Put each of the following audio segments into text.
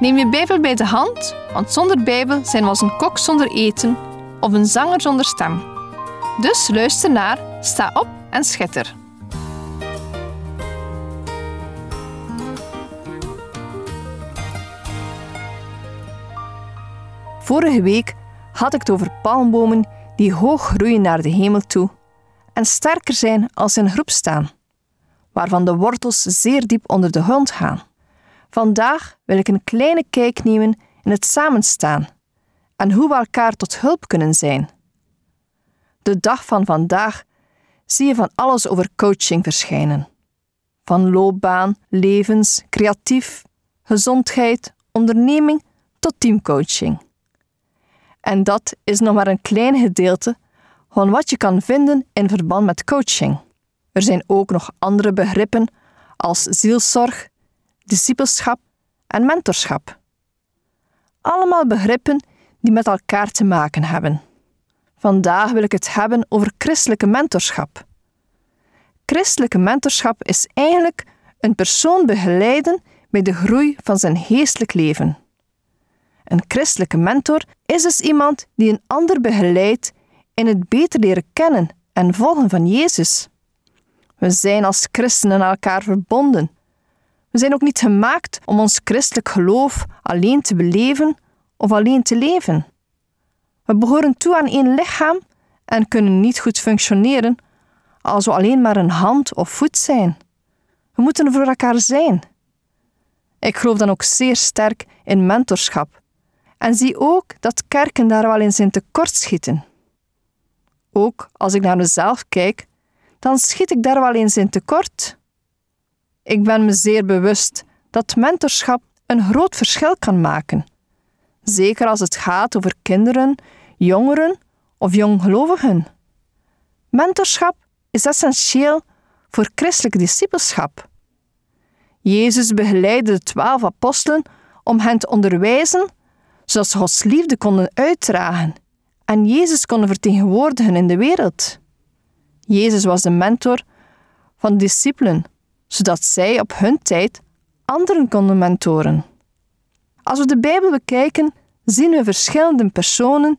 Neem je Bijbel bij de hand, want zonder Bijbel zijn we als een kok zonder eten of een zanger zonder stem. Dus luister naar, sta op en schitter. Vorige week had ik het over palmbomen die hoog groeien naar de hemel toe en sterker zijn als in groep staan, waarvan de wortels zeer diep onder de grond gaan. Vandaag wil ik een kleine kijk nemen in het samenstaan en hoe we elkaar tot hulp kunnen zijn. De dag van vandaag zie je van alles over coaching verschijnen. Van loopbaan, levens, creatief, gezondheid, onderneming tot teamcoaching. En dat is nog maar een klein gedeelte van wat je kan vinden in verband met coaching. Er zijn ook nog andere begrippen als zielszorg, discipelschap en mentorschap. Allemaal begrippen die met elkaar te maken hebben. Vandaag wil ik het hebben over christelijke mentorschap. Christelijke mentorschap is eigenlijk een persoon begeleiden bij de groei van zijn geestelijk leven. Een christelijke mentor is dus iemand die een ander begeleidt in het beter leren kennen en volgen van Jezus. We zijn als christenen aan elkaar verbonden. We zijn ook niet gemaakt om ons christelijk geloof alleen te beleven of alleen te leven. We behoren toe aan één lichaam en kunnen niet goed functioneren als we alleen maar een hand of voet zijn. We moeten voor elkaar zijn. Ik geloof dan ook zeer sterk in mentorschap en zie ook dat kerken daar wel in zijn tekortschieten. Ook als ik naar mezelf kijk, dan schiet ik daar wel eens in tekort. Ik ben me zeer bewust dat mentorschap een groot verschil kan maken. Zeker als het gaat over kinderen, jongeren of jonggelovigen. Mentorschap is essentieel voor christelijk discipelschap. Jezus begeleidde de twaalf apostelen om hen te onderwijzen, zodat ze Gods liefde konden uitdragen en Jezus konden vertegenwoordigen in de wereld. Jezus was de mentor van discipelen, zodat zij op hun tijd anderen konden mentoren. Als we de Bijbel bekijken, zien we verschillende personen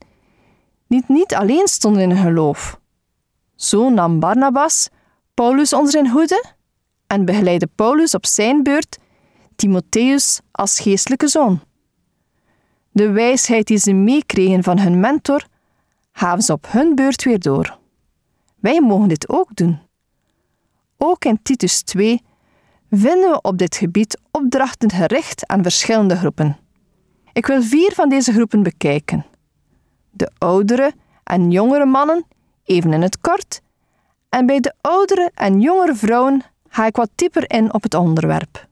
die niet alleen stonden in hun geloof. Zo nam Barnabas Paulus onder zijn hoede en begeleidde Paulus op zijn beurt Timotheus als geestelijke zoon. De wijsheid die ze meekregen van hun mentor gaven ze op hun beurt weer door. Wij mogen dit ook doen. Ook in Titus 2 vinden we op dit gebied opdrachten gericht aan verschillende groepen. Ik wil vier van deze groepen bekijken. De oudere en jongere mannen, even in het kort, en bij de oudere en jongere vrouwen ga ik wat dieper in op het onderwerp.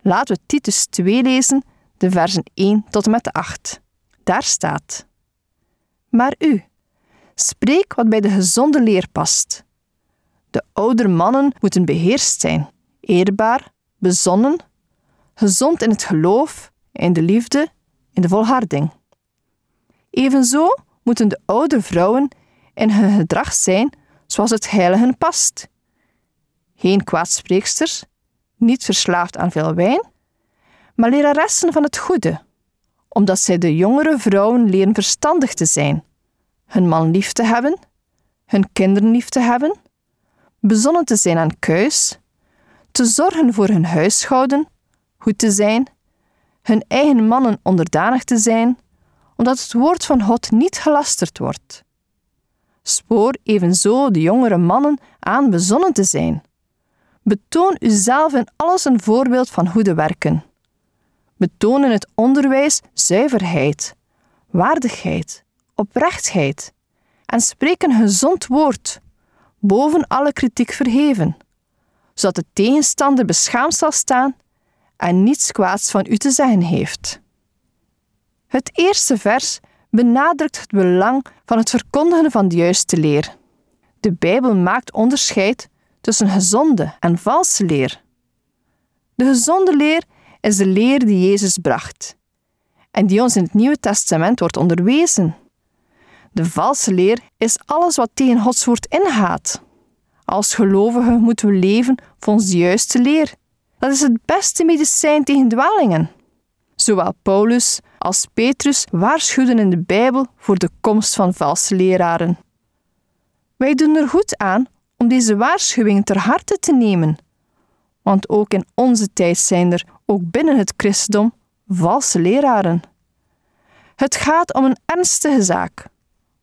Laten we Titus 2 lezen, de versen 1 tot en met 8. Daar staat: Maar u, spreek wat bij de gezonde leer past. De oudere mannen moeten beheerst zijn, eerbaar, bezonnen, gezond in het geloof, in de liefde, in de volharding. Evenzo moeten de oude vrouwen in hun gedrag zijn zoals het heiligen past. Geen kwaadspreeksters, niet verslaafd aan veel wijn, maar leraressen van het goede, omdat zij de jongere vrouwen leren verstandig te zijn, hun man lief te hebben, hun kinderen lief te hebben, bezonnen te zijn aan keus, te zorgen voor hun huishouden, goed te zijn, hun eigen mannen onderdanig te zijn, omdat het woord van God niet gelasterd wordt. Spoor evenzo de jongere mannen aan bezonnen te zijn. Betoon uzelf in alles een voorbeeld van goede werken. Betoon in het onderwijs zuiverheid, waardigheid, oprechtheid en spreek een gezond woord, boven alle kritiek verheven, zodat de tegenstander beschaamd zal staan en niets kwaads van u te zeggen heeft. Het eerste vers benadrukt het belang van het verkondigen van de juiste leer. De Bijbel maakt onderscheid tussen gezonde en valse leer. De gezonde leer is de leer die Jezus bracht en die ons in het Nieuwe Testament wordt onderwezen. De valse leer is alles wat tegen Gods woord ingaat. Als gelovigen moeten we leven volgens de juiste leer. Dat is het beste medicijn tegen dwalingen. Zowel Paulus als Petrus waarschuwden in de Bijbel voor de komst van valse leraren. Wij doen er goed aan om deze waarschuwingen ter harte te nemen. Want ook in onze tijd zijn er, ook binnen het christendom, valse leraren. Het gaat om een ernstige zaak,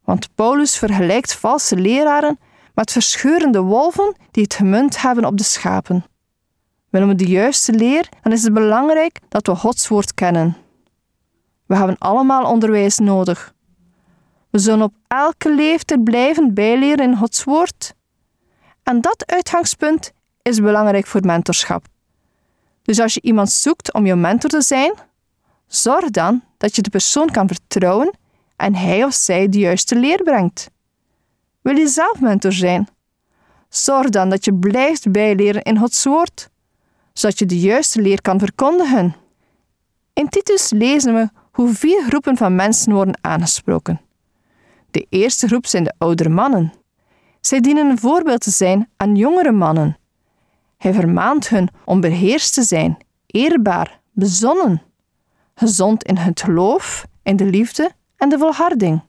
want Paulus vergelijkt valse leraren met verscheurende wolven die het gemunt hebben op de schapen. Willen we de juiste leer, dan is het belangrijk dat we Gods woord kennen. We hebben allemaal onderwijs nodig. We zullen op elke leeftijd blijven bijleren in Gods woord. En dat uitgangspunt is belangrijk voor mentorschap. Dus als je iemand zoekt om je mentor te zijn, zorg dan dat je de persoon kan vertrouwen en hij of zij de juiste leer brengt. Wil je zelf mentor zijn? Zorg dan dat je blijft bijleren in Gods woord, zodat je de juiste leer kan verkondigen. In Titus lezen we hoe vier groepen van mensen worden aangesproken. De eerste groep zijn de oudere mannen. Zij dienen een voorbeeld te zijn aan jongere mannen. Hij vermaant hun om beheerst te zijn, eerbaar, bezonnen, gezond in het geloof, in de liefde en de volharding,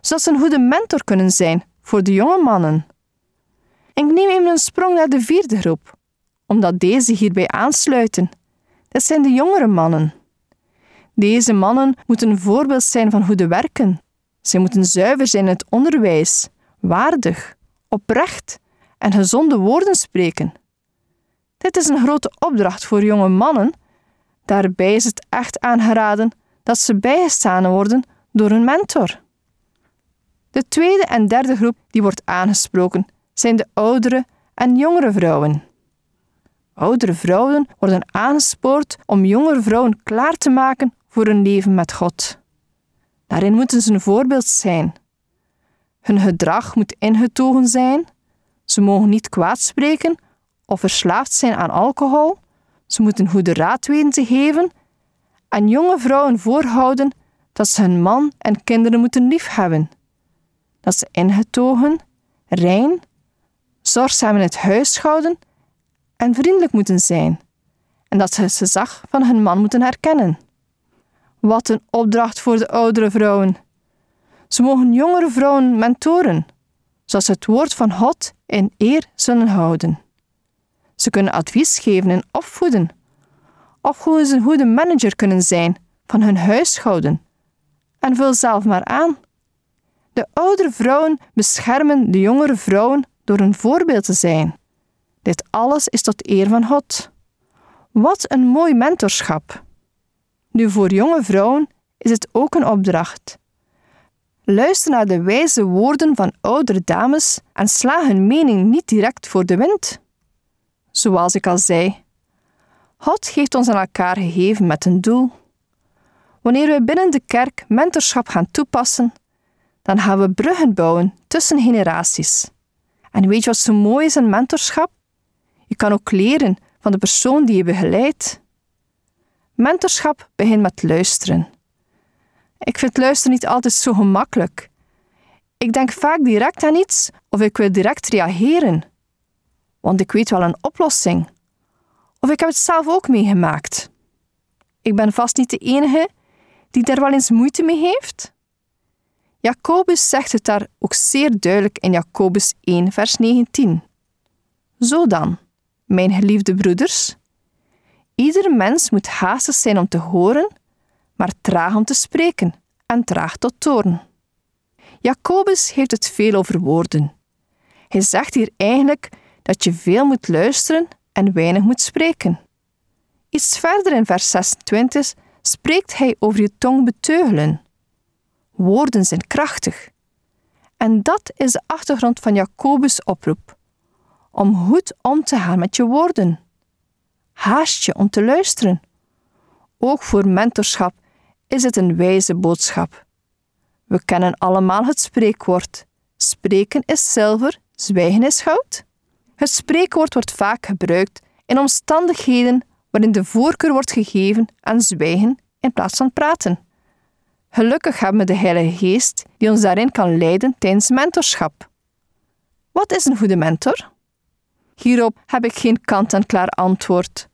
zodat ze een goede mentor kunnen zijn voor de jonge mannen. Ik neem even een sprong naar de vierde groep, omdat deze hierbij aansluiten. Dat zijn de jongere mannen. Deze mannen moeten een voorbeeld zijn van goede werken. Zij moeten zuiver zijn in het onderwijs, waardig, oprecht en gezonde woorden spreken. Dit is een grote opdracht voor jonge mannen. Daarbij is het echt aangeraden dat ze bijgestaan worden door een mentor. De tweede en derde groep die wordt aangesproken zijn de oudere en jongere vrouwen. Oudere vrouwen worden aangespoord om jongere vrouwen klaar te maken voor een leven met God. Daarin moeten ze een voorbeeld zijn. Hun gedrag moet ingetogen zijn, ze mogen niet kwaad spreken of verslaafd zijn aan alcohol, ze moeten goede raad weten te geven en jonge vrouwen voorhouden dat ze hun man en kinderen moeten liefhebben. Dat ze ingetogen, rein, zorgzaam in het huishouden en vriendelijk moeten zijn en dat ze het gezag van hun man moeten herkennen. Wat een opdracht voor de oudere vrouwen. Ze mogen jongere vrouwen mentoren, zodat ze het woord van God in eer zullen houden. Ze kunnen advies geven en opvoeden, of hoe ze een goede manager kunnen zijn van hun huishouden. En vul zelf maar aan. De oudere vrouwen beschermen de jongere vrouwen door een voorbeeld te zijn. Dit alles is tot eer van God. Wat een mooi mentorschap! Nu, voor jonge vrouwen is het ook een opdracht. Luister naar de wijze woorden van oudere dames en sla hun mening niet direct voor de wind. Zoals ik al zei, God heeft ons aan elkaar gegeven met een doel. Wanneer we binnen de kerk mentorschap gaan toepassen, dan gaan we bruggen bouwen tussen generaties. En weet je wat zo mooi is aan mentorschap? Je kan ook leren van de persoon die je begeleidt. Mentorschap begint met luisteren. Ik vind luisteren niet altijd zo gemakkelijk. Ik denk vaak direct aan iets of ik wil direct reageren. Want ik weet wel een oplossing. Of ik heb het zelf ook meegemaakt. Ik ben vast niet de enige die daar wel eens moeite mee heeft. Jacobus zegt het daar ook zeer duidelijk in Jacobus 1, vers 19. Zo dan, mijn geliefde broeders, Ieder mens moet haastig zijn om te horen, maar traag om te spreken en traag tot toorn. Jacobus heeft het veel over woorden. Hij zegt hier eigenlijk dat je veel moet luisteren en weinig moet spreken. Iets verder in vers 26 spreekt hij over je tong beteugelen. Woorden zijn krachtig. En dat is de achtergrond van Jacobus' oproep: om goed om te gaan met je woorden. Haast je om te luisteren, ook voor mentorschap is het een wijze boodschap. We kennen allemaal het spreekwoord: spreken is zilver, zwijgen is goud. Het spreekwoord wordt vaak gebruikt in omstandigheden waarin de voorkeur wordt gegeven aan zwijgen in plaats van praten. Gelukkig hebben we de Heilige Geest die ons daarin kan leiden tijdens mentorschap. Wat is een goede mentor? Hierop heb ik geen kant-en-klaar antwoord.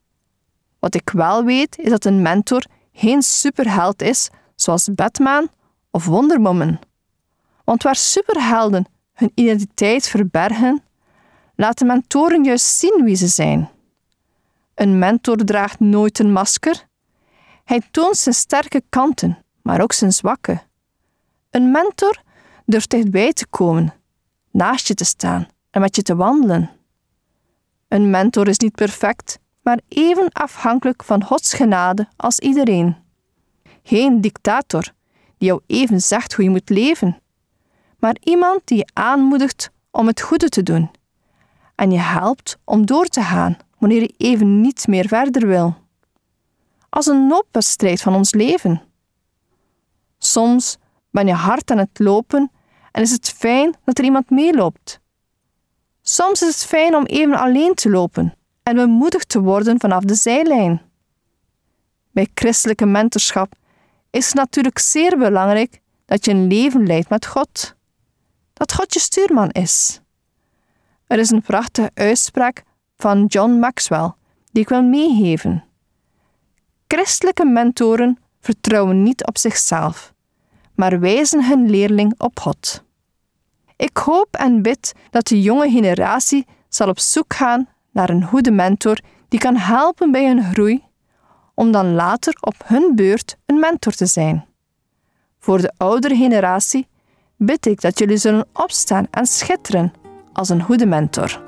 Wat ik wel weet is dat een mentor geen superheld is zoals Batman of Wonder Woman. Want waar superhelden hun identiteit verbergen, laten mentoren juist zien wie ze zijn. Een mentor draagt nooit een masker. Hij toont zijn sterke kanten, maar ook zijn zwakke. Een mentor durft dichtbij te komen, naast je te staan en met je te wandelen. Een mentor is niet perfect, maar even afhankelijk van Gods genade als iedereen. Geen dictator die jou even zegt hoe je moet leven, maar iemand die je aanmoedigt om het goede te doen en je helpt om door te gaan wanneer je even niet meer verder wil. Als een loopwedstrijd van ons leven. Soms ben je hard aan het lopen en is het fijn dat er iemand meeloopt. Soms is het fijn om even alleen te lopen en bemoedigd te worden vanaf de zijlijn. Bij christelijke mentorschap is het natuurlijk zeer belangrijk dat je een leven leidt met God. Dat God je stuurman is. Er is een prachtige uitspraak van John Maxwell die ik wil meegeven. Christelijke mentoren vertrouwen niet op zichzelf, maar wijzen hun leerling op God. Ik hoop en bid dat de jonge generatie zal op zoek gaan naar een goede mentor die kan helpen bij hun groei, om dan later op hun beurt een mentor te zijn. Voor de oudere generatie bid ik dat jullie zullen opstaan en schitteren als een goede mentor.